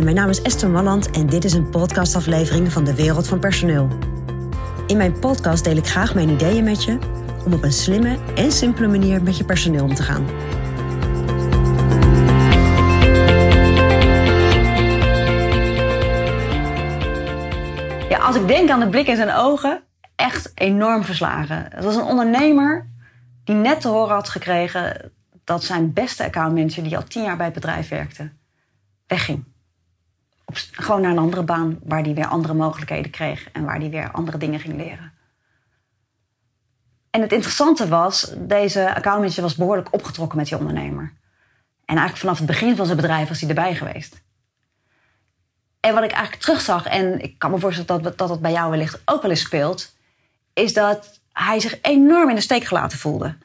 Mijn naam is Esther Malland en dit is een podcastaflevering van de Wereld van Personeel. In mijn podcast deel ik graag mijn ideeën met je om op een slimme en simpele manier met je personeel om te gaan. Ja, als ik denk aan de blik in zijn ogen, echt enorm verslagen. Het was een ondernemer die net te horen had gekregen dat zijn beste accountmanager, die al tien jaar bij het bedrijf werkte, wegging. Gewoon naar een andere baan waar hij weer andere mogelijkheden kreeg en waar hij weer andere dingen ging leren. En het interessante was, deze accountmanager was behoorlijk opgetrokken met die ondernemer. En eigenlijk vanaf het begin van zijn bedrijf was hij erbij geweest. En wat ik eigenlijk terugzag, en ik kan me voorstellen dat dat, bij jou wellicht ook wel eens speelt, is dat hij zich enorm in de steek gelaten voelde.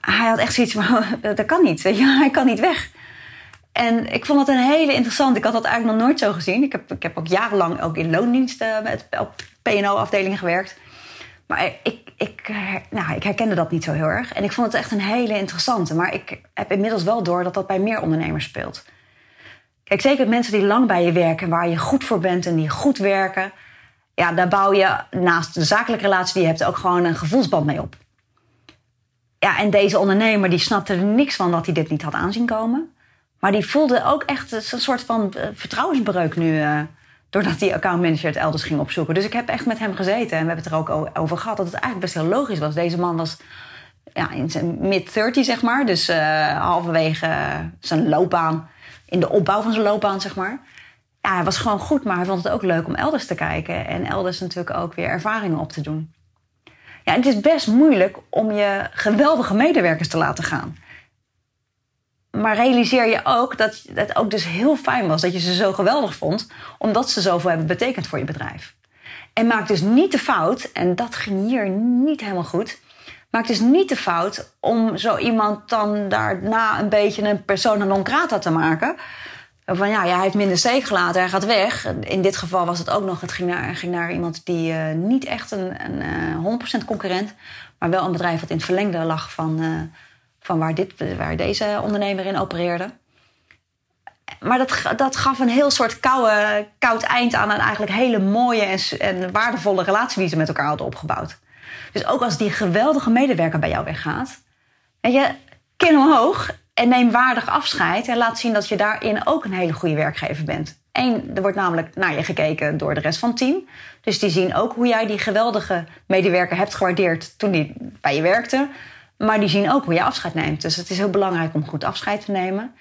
Hij had echt zoiets van, dat kan niet, hij kan niet weg. En ik vond het een hele interessant. Ik had dat eigenlijk nog nooit zo gezien. Ik heb, ik heb ook jarenlang ook in loondiensten met, op P&O-afdelingen gewerkt. Maar ik, ik, nou, ik herkende dat niet zo heel erg. En ik vond het echt een hele interessante. Maar ik heb inmiddels wel door dat dat bij meer ondernemers speelt. Kijk, zeker mensen die lang bij je werken, waar je goed voor bent en die goed werken. Ja, daar bouw je naast de zakelijke relatie die je hebt ook gewoon een gevoelsband mee op. Ja, en deze ondernemer die snapte er niks van dat hij dit niet had aanzien komen. Maar die voelde ook echt een soort van eh, vertrouwensbreuk nu. Uh, doordat die accountmanager het elders ging opzoeken. Dus ik heb echt met hem gezeten en we hebben het er ook over gehad. Dat het eigenlijk best heel logisch was. Deze man was ja, in zijn mid-30, zeg maar. Dus halverwege zijn loopbaan. In de opbouw van zijn loopbaan, zeg maar. Ja, hij was gewoon goed, maar hij vond het ook leuk om elders te kijken. En elders natuurlijk ook weer ervaringen op te doen. Ja, het is best moeilijk om je geweldige medewerkers te laten gaan. Maar realiseer je ook dat het ook dus heel fijn was dat je ze zo geweldig vond, omdat ze zoveel hebben betekend voor je bedrijf. En maak dus niet de fout, en dat ging hier niet helemaal goed. Maak dus niet de fout om zo iemand dan daarna een beetje een persona non grata te maken. Van ja, ja hij heeft minder steek gelaten, hij gaat weg. In dit geval was het ook nog, het ging naar, ging naar iemand die uh, niet echt een, een uh, 100% concurrent, maar wel een bedrijf wat in het verlengde lag van, uh, van waar, dit, waar deze ondernemer in opereerde. Maar dat, dat gaf een heel soort koude, koud eind aan een eigenlijk hele mooie en, en waardevolle relatie die ze met elkaar hadden opgebouwd. Dus ook als die geweldige medewerker bij jou weggaat, weet je, kin omhoog en neem waardig afscheid en laat zien dat je daarin ook een hele goede werkgever bent. Eén, er wordt namelijk naar je gekeken door de rest van het team. Dus die zien ook hoe jij die geweldige medewerker hebt gewaardeerd toen die bij je werkte. Maar die zien ook hoe je afscheid neemt. Dus het is heel belangrijk om goed afscheid te nemen.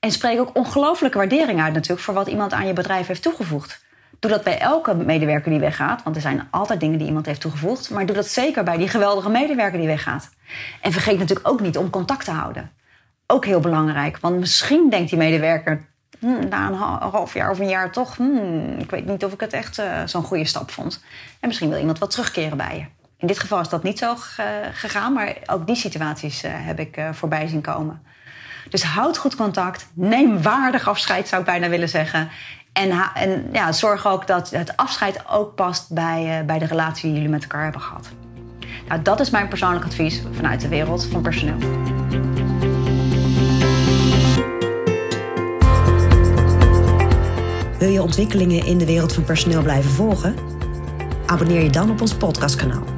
En spreek ook ongelooflijke waardering uit natuurlijk voor wat iemand aan je bedrijf heeft toegevoegd. Doe dat bij elke medewerker die weggaat, want er zijn altijd dingen die iemand heeft toegevoegd. Maar doe dat zeker bij die geweldige medewerker die weggaat. En vergeet natuurlijk ook niet om contact te houden. Ook heel belangrijk, want misschien denkt die medewerker hmm, na een half jaar of een jaar toch, hmm, ik weet niet of ik het echt uh, zo'n goede stap vond. En misschien wil iemand wat terugkeren bij je. In dit geval is dat niet zo gegaan, maar ook die situaties uh, heb ik uh, voorbij zien komen. Dus houd goed contact, neem waardig afscheid, zou ik bijna willen zeggen. En, en ja, zorg ook dat het afscheid ook past bij, uh, bij de relatie die jullie met elkaar hebben gehad. Nou, dat is mijn persoonlijk advies vanuit de wereld van personeel. Wil je ontwikkelingen in de wereld van personeel blijven volgen? Abonneer je dan op ons podcastkanaal.